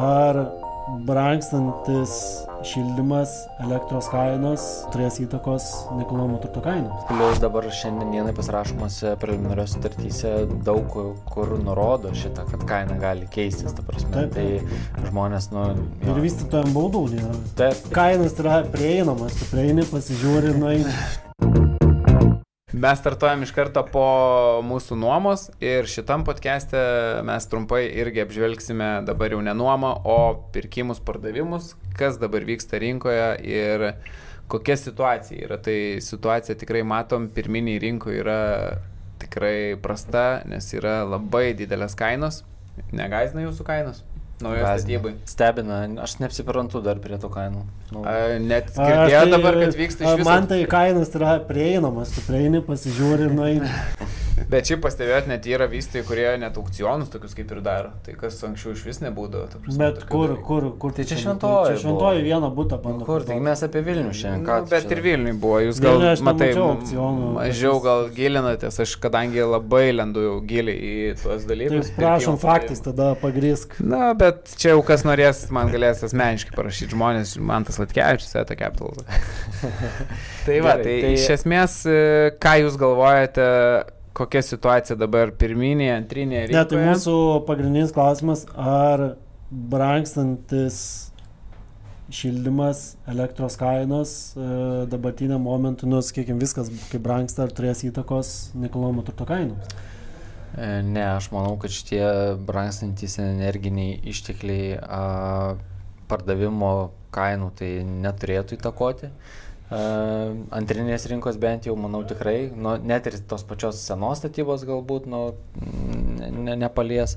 ar brangstantis šildymas, elektros kainos turės įtakos nekilnojamo turto kainoms. Plius dabar šiandienai pasirašomose preliminarios sutartyse daug kur nurodo šitą, kad kaina gali keistis, ta prasme. Taip. Tai žmonės, nu... jo. Ir vystytojams baudų nėra. Taip. Kainos yra prieinamas, tu prieini, pasižiūri, nueini. Mes startuojam iš karto po mūsų nuomos ir šitam podcast'e mes trumpai irgi apžvelgsime dabar jau ne nuomą, o pirkimus, pardavimus, kas dabar vyksta rinkoje ir kokia situacija yra. Tai situacija tikrai matom, pirminiai rinkoje yra tikrai prasta, nes yra labai didelės kainos. Negaizina jūsų kainos? Naujoje Gąsdina. statybai. Stebina, aš neapsiprantu dar prie tų kainų. Nu, A, Net girdėjau tai- dabar, kad vyksta iš viso. Man tai kainos yra prieinamas, tu prieini, pasižiūri, nueini. Bet šiaip pastebėjot, net yra vystai, kurie net aukcionus tokius kaip ir daro. Tai kas anksčiau iš vis nebūdavo. prasme, Bet kur, dalykų. kur, kur Tai čia šventojoj Čia šventoji vieną būtą nu, bando. kur, tai mes apie Vilnių šiandien. Nu, bet čia- ir Vilniui buvo, jūs gal, Vilniuj aš matai, aukcionų, mažiau gal gilinatės, aš kadangi labai lendu jau giliai į tuos Tai dalykus. prašom pirkimo faktais, tada pagrisk. Na, bet čia jau kas norės, man galės asmeniškai parašyti žmonės, man tas Latkevičius, Eta Capital. tai va, Gerai, tai, tai- iš esmės, e, ką jūs galvojate, kokia situacija dabar pirminėje, antrinėje Ne, tai rinkoje? mūsų pagrindinis klausimas, ar brangstantis šildymas, elektros kainos e, dabartiniam momentui, nu, sakykime, viskas kaip brangsta, ar turės įtakos nekilnojamo turto kainoms. E, Ne, aš manau, kad šitie brangstantis energiniai ištekliai a, pardavimo kainų tai neturėtų įtakoti. A, antrinės rinkos bent jau, manau, tikrai, nu, net ir tos pačios senos statybos galbūt nu, ne, ne, nepalies,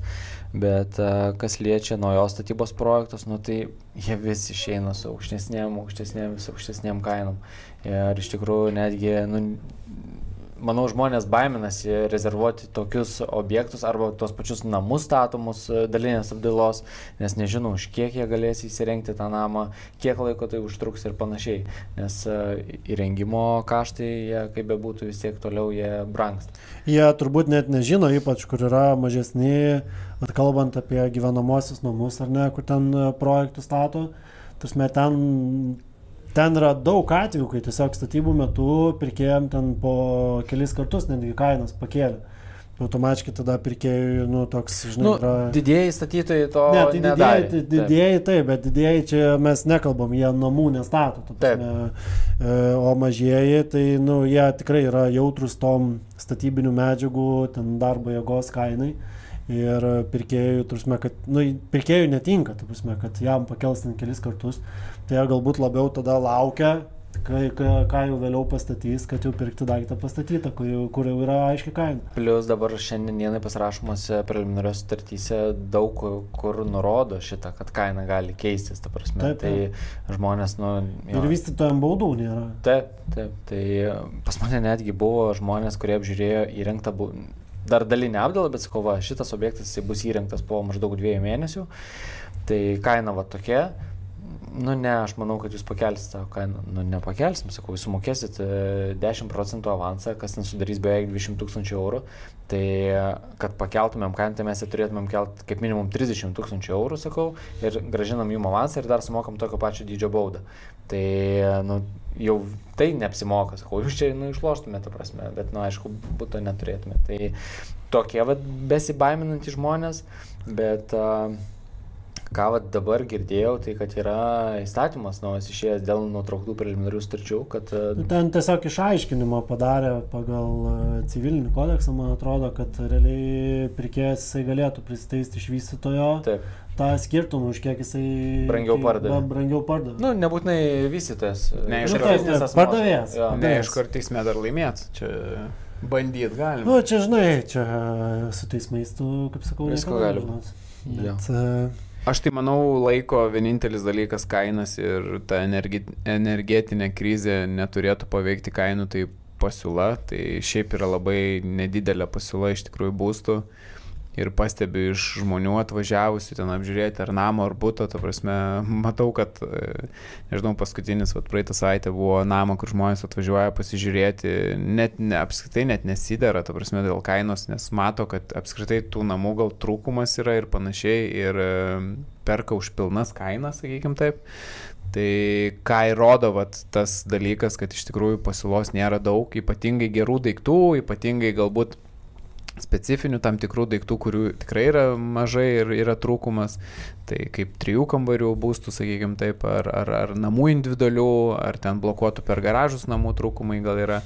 bet a, kas liečia naujos statybos projektus, nu, tai jie vis išeina su aukštesnėm, aukštesnėm, vis aukštesnėm kainom. Ir iš tikrųjų netgi, nu, manau, žmonės baiminasi rezervuoti tokius objektus arba tos pačius namus statomus e, dalinės apdailos, nes nežinau, už kiek jie galės įsirengti tą namą, kiek laiko tai užtruks ir panašiai. Nes e, įrengimo kaštai, jie, kaip bebūtų, vis tiek toliau jie brangsta. Jie turbūt net nežino, ypač kur yra mažesni, kalbant apie gyvenamosius namus ar ne, kur ten e, projektų stato. Tursme, ten, ten yra daug atvejų, kai tiesiog statybų metu pirkėjom ten po kelis kartus netgi kainas pakėlė. Automatiškai tada pirkėjui, nu, toks, žinai, Nu, yra... didieji statytojai to Ne, tai didėjai, tai, Taip. didėjai taip, bet didėjai čia mes nekalbam, jie namų nestato. ta Taip. prasme, e, O mažieji, tai nu, jie tikrai yra jautrus tom statybinių medžiagų, ten darbo jėgos kainai. Ir pirkėjų, turime, kad, nu, pirkėjų netinka, ta prasme, kad jam pakels ten kelis kartus. Tai jie galbūt labiau tada laukia, kai, ką, ką jau vėliau pastatys, kad jau pirkti daiktą pastatytą, kur jau, kur jau yra aiški kaina. Plius dabar šiandienai pasirašomose preliminarios sutartyse daug kur nurodo šitą, kad kaina gali keistis, ta prasme. Taip, taip. Tai žmonės, nu... jo. Ir vystytojams baudų nėra. Taip, taip. Tai pas mane netgi buvo žmonės, kurie apžiūrėjo įrengtą, bu- dar dalinę apdalą, bet sakau, va, šitas objektas bus įrengtas po maždaug dviejų mėnesių. Tai kaina va tokia. Nu ne, aš manau, kad jūs pakelsit tą kainą. Nu nepakelsim, sakau, jūs sumokėsit e, 10 procentų avansą, kas ten sudarys beveik 200 tūkstančių eurų. Tai e, kad pakeltumėm kainą, tai mes ją turėtumėm kelti kaip minimum 30 tūkstančių eurų, sakau, ir gražinam jum avansą ir dar sumokam tokio pačio dydžio baudą. Tai, e, nu, jau tai neapsimoka, sakau, jūs čia, nu, išloštumėte, prasme, bet, nu, aišku, būtų neturėtumėte. Tai tokie, vad, besibaiminantys žmonės, bet... Uh, ką vat dabar girdėjau, tai kad yra įstatymas naujas išėjęs dėl nutrauktų preliminarių starčių, kad... e, Nu, Ten tiesiog išaiškinimą padarė pagal e, civilinį kodeksą, man atrodo, kad realiai pirkėjas jisai galėtų pristeisti iš vystytojo Taip. tą skirtumą, už kiek jisai Brangiau kai- pardavė. Brangiau pardavė. Nu, nebūtinai vystytojas. Ne, e, iš nu, asmuo. pardavėjas. Jo. Pardavėjas. Ne, iš karto teisme dar laimėt. Čia bandyt galima. Nu, čia žinai, čia su teismais tu, kaip sakau, Visko niekada gali nežinosi. Jo. Bet, e, Aš tai manau, laiko vienintelis dalykas kainas ir ta energi, energetinė krizė neturėtų paveikti kainų, tai pasiūla. Tai šiaip yra labai nedidelė pasiūla iš tikrųjų būstų. Ir pastebiu iš žmonių atvažiavusių ten apžiūrėti ar namo, ar būto, ta prasme, matau, kad, e, nežinau, paskutinis, vat, praeitą savaitę buvo namo, kur žmonės atvažiuoja pasižiūrėti, net ne, apskritai net nesidera, ta prasme, dėl kainos, nes mato, kad apskritai tų namų gal trūkumas yra ir panašiai, ir e, perka už pilnas kainas, sakykim taip. Tai ką įrodo vat, tas dalykas, kad iš tikrųjų pasiūlos nėra daug, ypatingai gerų daiktų, ypatingai galbūt specifinių tam tikrų daiktų, kurių tikrai yra mažai ir yra trūkumas, tai kaip trijų kambarių būstų, sakykime taip, ar, ar, ar namų individualių, ar ten blokuotų per garažus namų trūkumai gal yra.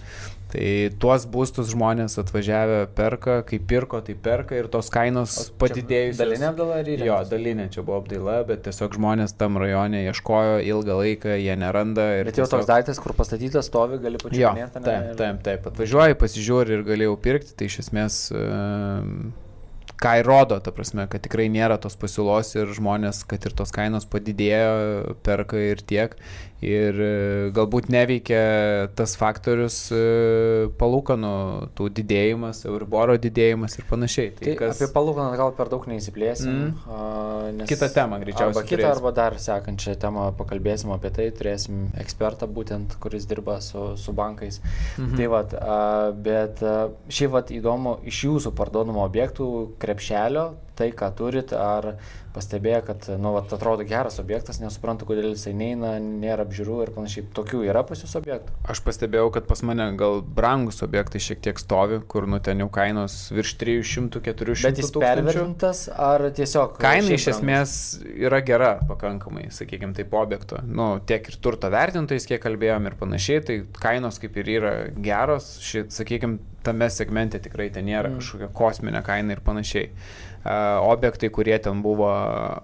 Tai tuos būstus žmonės atvažiavę perka, kaip pirko, tai perka ir tos kainos padidėjusios. Dalinė apdaila ar įrengta? Jo, dalinė čia buvo apdaila, bet tiesiog žmonės tam rajone ieškojo ilgą laiką, jie neranda. Bet jau tiesiog... toks daiktas, kur pastatytas, stovi, gali Jo, pačiupinėti. taip, taip, taip. Atvažiuoji, pasižiūri ir galėjau pirkti, tai iš esmės ehm, ką įrodo, ta prasme, kad tikrai nėra tos pasiūlos ir žmonės, kad ir tos kainos padidėjo, perka ir tiek. Ir e, galbūt neveikia tas faktorius e, palūkanų, tų didėjimas, Euriboro didėjimas ir panašiai. Tai kas... Apie palūkaną gal per daug neįsiplėsim. Mm. Mm. Nes... Kitą temą greičiausiai Arba kitą, arba dar sekančią temą pakalbėsim apie tai, turėsim ekspertą būtent, kuris dirba su, su bankais. Mhm. Tai vad, bet šiaip vad įdomu, iš jūsų parduodamų objektų krepšelio, tai ką turit, ar pastebėjo, kad, nu, vat, atrodo geras objektas, nesuprantu, kodėl jisai neina, nėra apžiūrų ir panašiai. Tokių yra pas jūs objektų? Aš pastebėjau, kad pas mane gal brangus objektai šiek tiek stovi, kur nu ten jau kainos virš 300-400 Bet jis pervertintas ar tiesiog... Kaina iš esmės yra gera pakankamai, sakykime, taip objekto. Nu, tiek ir turto vertintojais, kiek kalbėjom ir panašiai, tai kainos kaip ir yra geros, šit, sakykime, tame segmente tikrai ten nėra Mm. kažkokia kosminė kaina ir panašiai. Uh, objektai, kurie ten buvo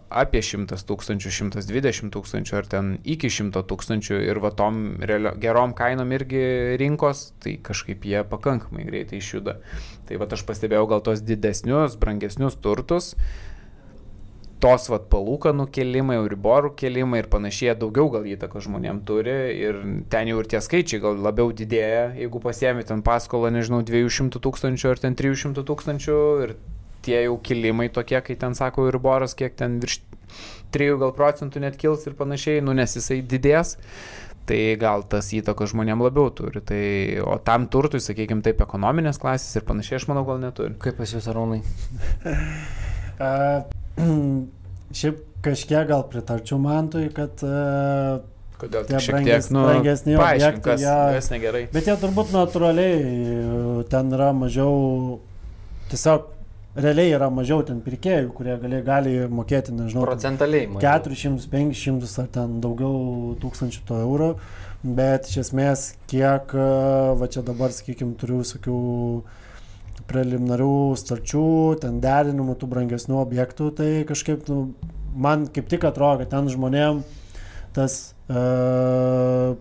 apie 100 tūkstančių, 120 tūkstančių ar ten iki 100 tūkstančių ir va tom realio, gerom kainom irgi rinkos, tai kažkaip jie pakankamai greitai išjuda. Tai va aš pastebėjau gal tos didesnius, brangesnius turtus, tos vat palūkanų kelimai, euriborų kelimai ir panašiai, daugiau gal įtakos žmonėm turi ir ten jau ir tie skaičiai gal labiau didėja, jeigu pasiemi ten paskolą, nežinau, 200 tūkstančių ar ten 300 tūkstančių ir tie jau kilimai tokie, kai ten sako euriboras, kiek ten virš 3 gal procentų net kils ir panašiai, nu nes jisai didės. Tai gal tas įtakos žmonėm labiau turi. Tai, o tam turtui, sakykime, taip, ekonominės klasės ir panašiai, aš manau, gal neturi. Kaip pas jūs, Arūnai? A, šiaip kažkiek gal pritarčiau Mantui, kad a, Kodėl Tie tik šiek branges- tiek, nu, brangesni objektai, kas, jie- kas negerai. Bet jie turbūt natūraliai e, ten yra mažiau, tiesiog realiai yra mažiau ten pirkėjų, kurie gali, gali mokėti, nežinau, Procentaliai. mažiau. 400, 500 ar ten daugiau tūkstančių to eurų, bet iš esmės kiek, e, va čia dabar, sakykime, turiu visokių preliminarių starčių, ten derinimų tų brangesnių objektų, tai kažkaip nu, man kaip tik atrodo, kad ten žmonėm tas uh,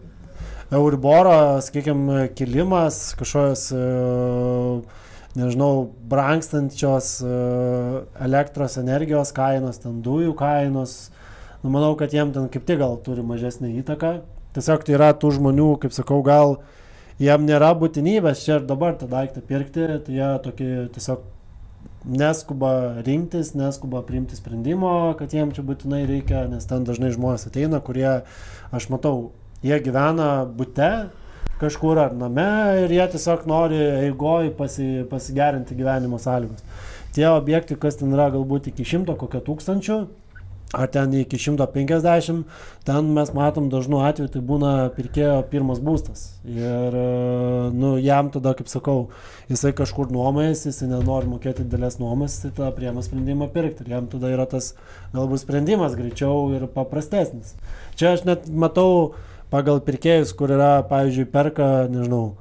Euriboro, sakykime, kilimas, kažkokios, uh, nežinau, brangstančios uh, elektros energijos kainos, ten dujų kainos, nu, manau, kad jiem ten kaip tik gal turi mažesnį įtaką. Tiesiog tai yra tų žmonių, kaip sakau, gal jiem nėra būtinybės čia ir dabar tą daiktą pirkti, tai jie tokie tiesiog neskuba rinktis, neskuba priimti sprendimo, kad jiem čia būtinai reikia, nes ten dažnai žmonės ateina, kurie, aš matau, jie gyvena bute kažkur ar name ir jie tiesiog nori eigoj pasi, pasigerinti gyvenimo sąlygas. Tie objektai, kas ten yra galbūt iki šimto kokio tūkstančių, ar ten iki 150, ten mes matom dažnu atveju, tai būna pirkėjo pirmas būstas. Ir, e, nu, jam tada, kaip sakau, jisai kažkur nuomojasi, jisai nenori mokėti didelės nuomas, tai tada priema sprendimą pirkti. Ir jam tada yra tas galbūt sprendimas greičiau ir paprastesnis. Čia aš net matau pagal pirkėjus, kur yra, pavyzdžiui, perka, nežinau,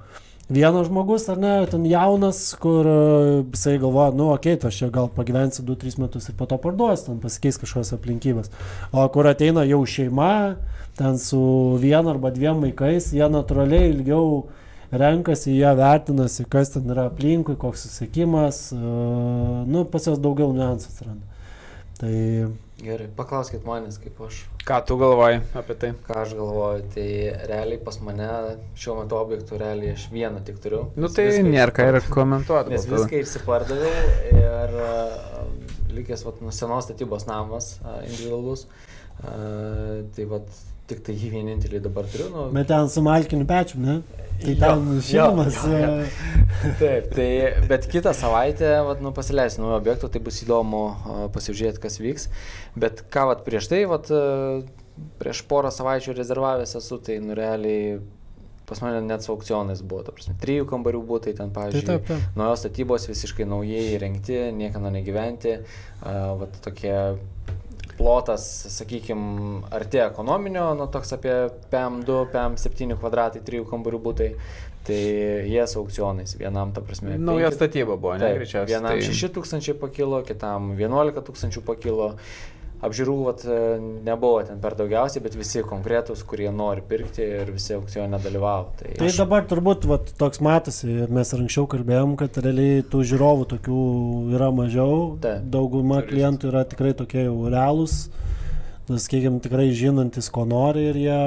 vienas žmogus, ar ne, ten jaunas, kur e, jisai galvoja, nu, okei, okay, aš čia gal pagyvensiu 2-3 metus ir po to parduosiu, ten pasikeis kažkokios aplinkybės. O kur ateina jau šeima, ten su vienu arba dviem vaikais, jie natūraliai ilgiau renkasi, jie vertinasi, kas ten yra aplinkui, koks susiekimas, uh, nu, pas juos daugiau niuansų atsiranda. Tai Gerai, paklauskit manęs, kaip aš. Ką tu galvoji apie tai? Ką aš galvoju, tai realiai pas mane šiuo metu objektų realiai aš vieną tik turiu. Nu tai nėra ką ir komentuoti. Nes viską išsipardaviau ir uh, likęs vat, nuo senos statybos namas uh, individualus. Uh, tai vat, tik tai jį vienintelį dabar turiu. Nu, Bet ten su malkiniu pečiu, ne? Tai ten šilmas. Taip, tai bet kitą savaitę, vat, nu, pasileisiu naujo objekto, tai bus įdomu a, pasižiūrėti, kas vyks. Bet ką vat, prieš tai, vat, a, prieš porą savaičių rezervavęs esu, tai nu realiai pas mane net su aukcionais buvo, ta prasme, trijų kambarių būtai ten, Tai pavyzdžiui, taip, taip. naujos statybos visiškai naujai įrengti, niekada negyventi, a, vat, tokie plotas, sakykime, arti ekonominio, nu toks apie PM2, PM7 kvadratai, trijų kambarių būtai. Tai jie su aukcionais. Vienam, ta prasme, Nauja statyba buvo, ne, greičiausiai. Vienam tai- 6 tūkstančiai pakilo, kitam 11 tūkstančių pakilo. Apžiūrų vat, e, nebuvo ten per daugiausiai, bet visi konkretūs, kurie nori pirkti ir visi aukcione dalyvavo. Tai, Tai dabar turbūt vat, toks matosi, mes ir anksčiau kalbėjom, kad realiai tų žiūrovų tokių yra mažiau. Taip. Dauguma Turistų. klientų yra tikrai tokie jau realūs, sakykime, tikrai žinantis, ko nori ir jie,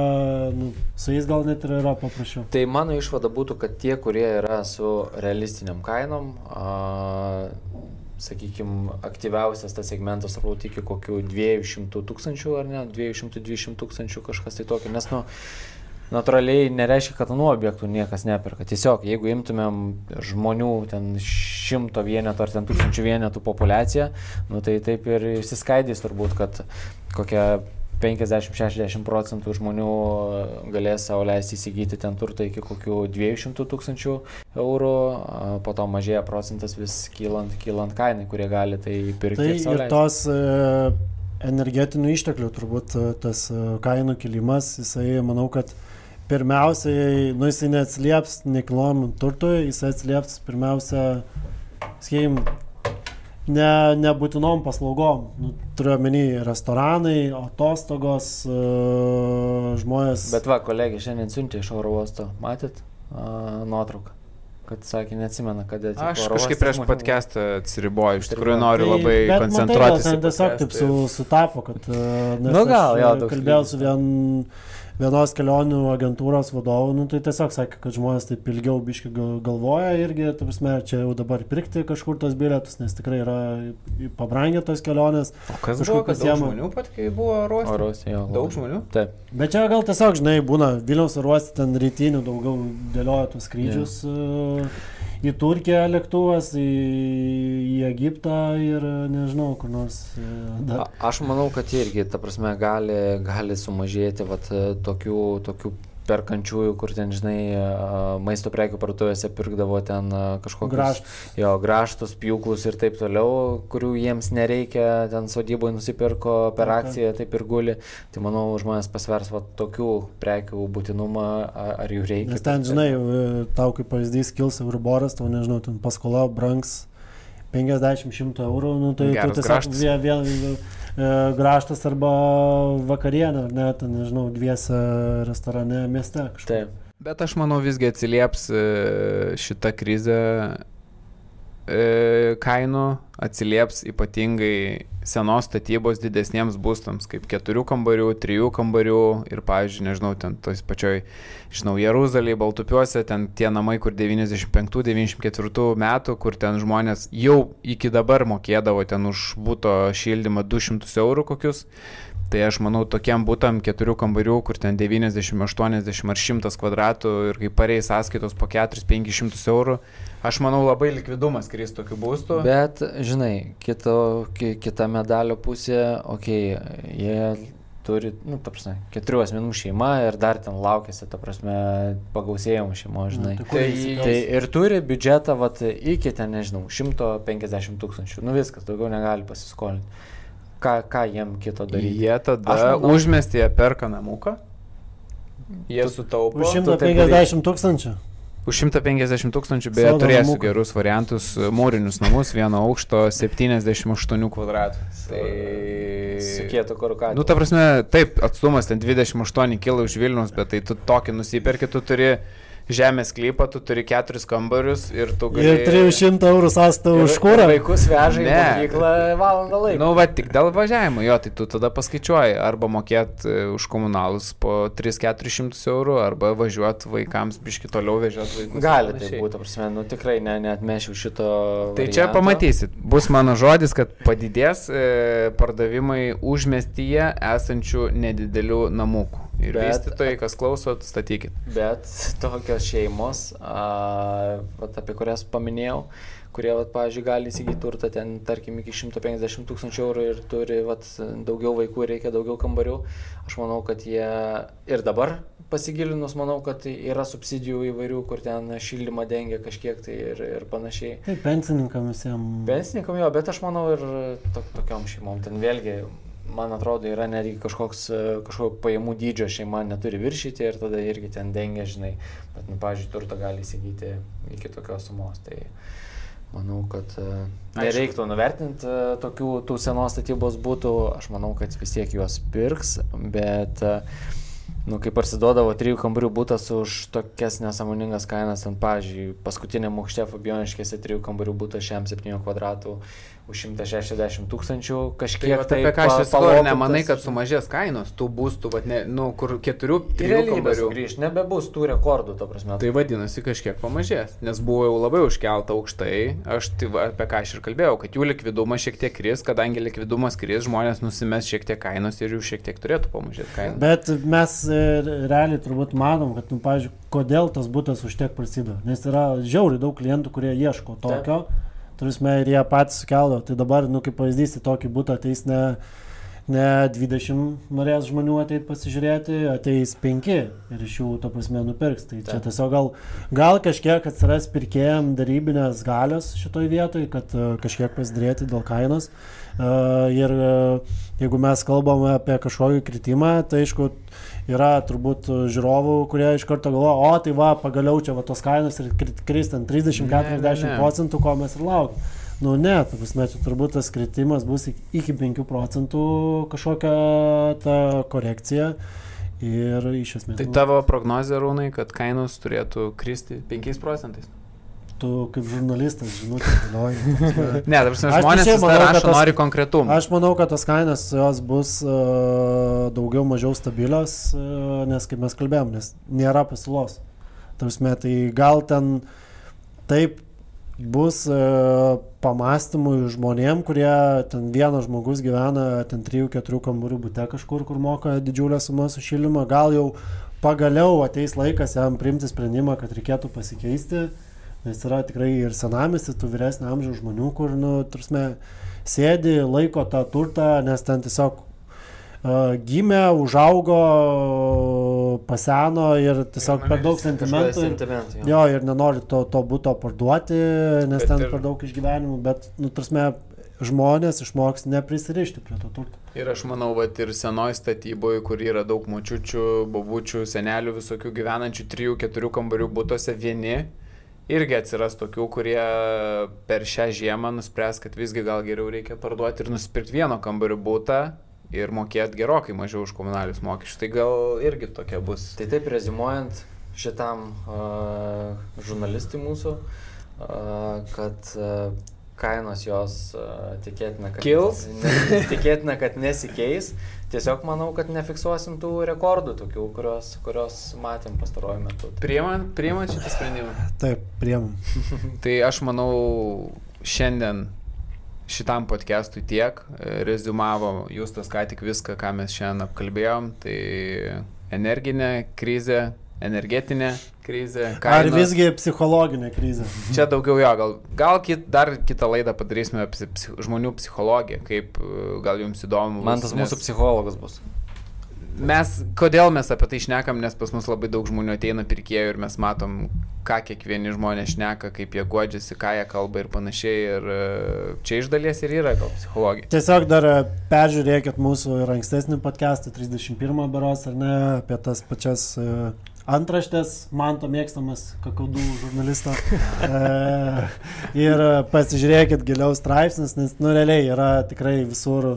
nu, su jais gal net ir yra paprasčiau. Tai mano išvada būtų, kad tie, kurie yra su realistiniam kainom, a, sakykime, aktyviausias tas segmentas turbūt iki kokių 200 tūkstančių ar ne, 200-200 tūkstančių kažkas tai tokio, nes, nu, natūraliai nereiškia, kad nuo objektų niekas neperka. Tiesiog, jeigu imtumėm žmonių ten šimto vienetų ar ten tūkstančių vienetų populaciją, nu, tai taip ir išsiskaidys turbūt, kad kokia 50-60 procentų žmonių galės savo leisti įsigyti ten turtą iki kokių 200 tūkstančių eurų, po to mažėja procentas vis kylant, kylant kainai, kurie gali tai pirkti. Tai ir ir tos e, energetinių išteklių turbūt e, tas e, kainų kilimas, jisai, manau, kad pirmiausiai, nu jisai neatsilieps nekilnojamam turtui, jisai atsilieps pirmiausia, sakykim, ne, nebūtinom paslaugom. Nu, turiu omeny restoranai, atostogos, e, žmonės. Bet va, kolegė šiandien siuntė iš oro uosto, matėt a, nuotrauką, kad sakė, neatsimena, kada atvyko Aš kažkaip prieš žmonių. podcastą atsiriboju, iš Tai tikrųjų noriu Tai- labai bet koncentruotis. Į ten tiesiog taip su, sutapo, kad... nes Nu, gal, jo, e, Kalbėjau su vien, vienos kelionių agentūros vadovu, nu, tai tiesiog sakė, kad žmonės taip ilgiau biški gal- galvoja irgi, ta prasme, čia jau dabar pirkti kažkur tos bilietus, nes tikrai yra pabrangę tos kelionės. O kas buvo, daug pasiema- žmonių pat, kai buvo ruoštas? Daug žmonių? Taip. Bet čia gal tiesiog, žinai, būna Vilniaus aruosti ten rytinių daugiau dėlioja tus skrydžius. Yeah. Į Turkiją lėktuvas, į, į Egiptą ir e, nežinau, kur nors e, dar. Aš manau, kad irgi, ta prasme, gali, gali sumažėti vat, e, tokių, tokių perkančiųjų, kur ten, žinai, a, maisto prekių parduotuvėse pirkdavo ten a, kažkokius Gražtus. jo, graštus, pjūklus ir taip toliau, kurių jiems nereikia, ten sodyboje nusipirko per Ok. akciją, taip ir guli. Tai manau, žmonės pasvers va, tokių prekių būtinumą, ar jų reikia. Nes ten, žinai, e, tau kaip pavyzdys kils Euriboras, tau nežinau, ten paskola brangs 50-100 eurų, nu, tai tu Geras tiesiog grąžtas. vien, vien, e, graštas arba vakarienė, ar ne, ten, nežinau, dviese restorane mieste kažkur. Taip. Bet aš manau visgi atsilieps e, šita krizė e, kainų, atsilieps ypatingai senos statybos didesniems būstams, kaip keturių kambarių, trijų kambarių ir, pavyzdžiui, nežinau, ten tos pačioj, žinau, Jeruzalėje, Baltupiuose, ten tie namai, kur 95-94 metų, kur ten žmonės jau iki dabar mokėdavo ten už būto šildymą 200 eurų kokius. Tai aš manau, tokiam būtam keturių kambarių, kur ten 90, 80 ar 100 kvadratų ir kai pareis sąskaitos po 4-500 eurų, aš manau labai likvidumas kris tokiu būstu. Bet, žinai, kito, ki, kita medalio pusė, okei, okay, jie turi, nu, ta prasme, keturių asmenų šeima ir dar ten laukėsi, ta prasme, pagausėjimo šeimo, žinai. Nu, tai Tai-? Tai ir turi biudžetą, vat, iki ten, nežinau, 150 tūkstančių. Nu viskas, daugiau negali pasiskolinti. Ką, ką jiem kito daryti? Jie tada manau- užmestyje perka namuką. Jie sutaupo. Už tu taip 150 tūkstančių. Už 150 tūkstančių beje Sodo turėsiu namuką. gerus variantus, mūrinius namus, vieno aukšto 78 kvadratų. Tai... Sukėtų kur ką. Nu, ta prasme, taip, atstumas ten 28 km iš Vilnius, bet tai tu tokį nusipirki, tu turi žemės klypą, tu turi keturis kambarius ir tu gali... Ir 300 eurų sąstą už kurą. Vaikus veža į mokyklą valandą laiko. Nu, va, tik dėl važiavimo, jo, tai tu tada paskaičiuoji, arba mokėt e, už komunalus po 3-400 eurų, arba važiuot vaikams biški toliau vežiot vaikus. Gali tai būti, prasme, nu tikrai ne, neatmešiu šito. Tai čia varianto. pamatysit, bus mano žodis, kad padidės e, pardavimai užmestyje esančių nedidelių namukų. Ir Bet- vystytojai, kas klausot, statykit. Bet tokios šeimos, a, vat, apie kurias paminėjau, kurie, vat, pavyzdžiui, gali įsigyti turtą ten, tarkim, iki 150 tūkstančių eurų ir turi vat, daugiau vaikų ir reikia daugiau kambarių, aš manau, kad jie ir dabar pasigilinus, manau, kad yra subsidijų įvairių, kur ten šildymą dengia kažkiek tai ir, ir panašiai. Tai pensininkam visiems. Pensininkam jo, bet aš manau ir to, tokiom šeimom. Ten vėlgi, man atrodo, yra netgi kažkoks, e, kažkokio pajamų dydžio šeima neturi viršyti ir tada irgi ten dengia, žinai. Bet, nu, pavyzdžiui, turtą gali įsigyti iki tokios sumos. Tai manau, kad e, nereiktų nuvertinti e, tokių tų senos statybos būtų. Aš manau, kad vis tiek juos pirks, bet... Nu, kai parsiduodavo trijų kambarių būtas už tokias nesąmoningas kainas, ant, pavyzdžiui, paskutinė mokštė Fabioniškėse trijų kambarių būtas šiam 7 kvadratų už 160 tūkstančių Tai kažkiek vat apie ką aš palopintas, nemanai, kad sumažės kainos tų būstų, vat, ne, nu, kur keturių, trijų kambarių. sugrįžt, nebebus tų rekordų, to prasme. Tai vadinasi kažkiek pamažės, nes buvo jau labai užkelta aukštai, aš tai va, apie ką aš ir kalbėjau, kad jų likvidumas šiek tiek kris, kadangi likvidumas kris, žmonės nusimes šiek tiek kainos ir jų šiek tiek turėtų pamažėti kainos. Bet mes e, realiai turbūt matom, kad, nu, pavyzdžiui, kodėl tas būtas už tiek prasideda. Nes yra žiauriai daug klientų, kurie ieško tokio. Turime ir jie patys sukeldo. Tai dabar, nu, kaip pavyzdys, į tokį būtą ateis ne, ne 20 norės žmonių ateiti pasižiūrėti, ateis 5 ir iš jų, to prasme, nupirks. Tai čia tiesiog gal, gal kažkiek atsiras pirkėjim darybinės galios šitoj vietoj, kad e, kažkiek pasidrėti dėl kainos. E, Ir e, jeigu mes kalbame apie kažkokį kritimą, tai aišku, yra turbūt žiūrovų, kurie iš karto galvoja, o tai va, pagaliau čia va tos kainos ir kris ten Ne, ne, 30-40 ne. procentų, ko mes ir laukiam. Nu ne, ta prasme, čia turbūt tas kritimas bus iki- iki 5 procentų kažkokia ta korekcija ir iš esmės. Tai nu, tavo prognozija, Rūnai, kad kainos turėtų kristi 5 procentais? Tu kaip žurnalistas, ta prasme. Ne, dabar žmonės manau, rašo, tas- nori konkretumą. Aš manau, kad tos kainos jos bus uh, daugiau mažiau stabilios, uh, nes kaip mes kalbėjom, nes nėra pasiūlos. Tarsi, tai gal ten taip bus uh, pamastymui žmonėm, kurie ten vienas žmogus gyvena ten 3-4 kambarių būte kažkur, kur moka didžiulę sumą su šildymu, gal jau pagaliau ateis laikas jam priimti sprendimą, kad reikėtų pasikeisti, nes yra tikrai ir senamisi, tų vyresnio amžiaus žmonių, kur, nu, tarsi, sėdi, laiko tą turtą, nes ten tiesiog uh, gimė, užaugo, paseno ir tiesiog per daug sentimentų. Ir, sentimentų. jo. jo, ir nenori to, to būto parduoti, nes Bet ten ir- per daug išgyvenimų, bet, nu, tarsi, žmonės išmoks neprisirišti prie to turto. Ir aš manau, kad ir senoj statyboje, kur yra daug močiučių, babučių, senelių, visokių gyvenančių 3-4 kambarių būtose vieni, irgi atsiras tokių, kurie per šią žiemą nuspręs, kad visgi gal geriau reikia parduoti ir nusipirkti vieno kambarių būtą ir mokėti gerokai mažiau už komunalius mokesčius. Tai gal irgi tokia bus. Tai taip rezimuojant šitam uh, žurnalistui mūsų, uh, kad uh, kainos jos uh, tikėtina, kad, Kils? ne, tikėtina, kad nesikeis. Tiesiog manau, kad nefiksuosim tų rekordų, tokių, kurios, kurios matėm pastaruoju metu. Tai Priimant, priimant šitą sprendimą. Taip, priemam. Tai aš manau, šiandien šitam podcastui tiek. Rezumavo Justas ką tik viską, ką mes šiandien apkalbėjom. Tai energinė krizė, energetinė krizė. Ar kainos. visgi psichologinė krizė? Čia daugiau jo, gal, gal kit, dar kitą laidą padarysime apie psich, žmonių psichologiją, kaip e, gal jums įdomu. Man tas mūsų psichologas bus. Mes, kodėl mes apie tai šnekam, nes pas mus labai daug žmonių ateina pirkėjų ir mes matom, ką kiekvieni žmonės šneka, kaip jie godžiasi, ką jie kalba ir panašiai. Ir e, čia iš dalies ir yra gal psichologija. Tiesiog dar e, peržiūrėkit mūsų ir ankstesnį podcastą, 31 beros ar ne, apie tas pačias e, antraštės, man to mėgstamas kakadų žurnalisto. E, ir pasižiūrėkit giliau straipsnis, nes nu realiai yra tikrai visur,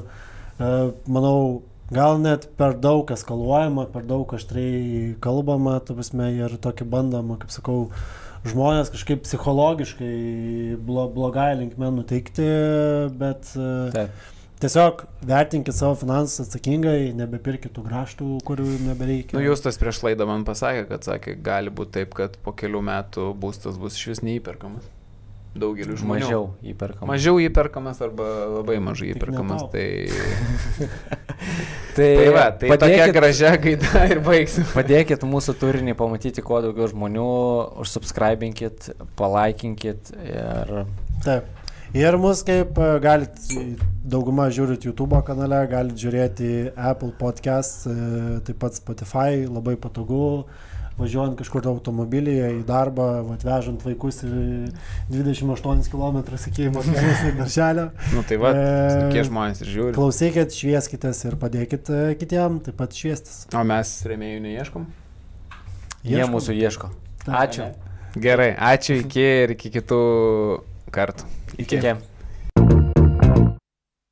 e, manau, gal net per daug eskaluojama, per daug aštriai kalbama, tu prasme, ir tokį bandama, kaip sakau, žmonės kažkaip psichologiškai blo, blogai linkme nuteikti, bet e, Taip. Tiesiog vertinkit savo finansus atsakingai, nebepirkit tų graštų, kurių nebereikia. Nu, jūs tas prieš laidą man pasakė, kad sakė, gali būti taip, kad po kelių metų būstas bus iš vis neįperkamas. Daugeliu žmonių. Mažiau įperkama. Mažiau įperkamas arba labai mažai įperkamas. Tai, Tai, tai va, tai tokia padėkit, gražia gaida ir baigsim. padėkit mūsų turinį pamatyti kuo daugiau žmonių, užsubscribinkit, palaikinkit ir Taip. Ir mus kaip e, galit, dauguma žiūrit YouTube kanale, galit žiūrėti Apple podcast, e, taip pat Spotify, labai patogu, važiuojant kažkur automobilyje į darbą, vat, vežant vaikus ir 28 km iki mokyklos ir darželio. Nu tai va, E, tokie žmonės ir žiūri. Klausykit, švieskitės ir padėkit e, kitiem taip pat šviestis. O mes remėjų neieškom. jie Ieškom. mūsų ieško. Ačiū. Gerai, ačiū iki ir iki kitų kartų. Iki. Iki.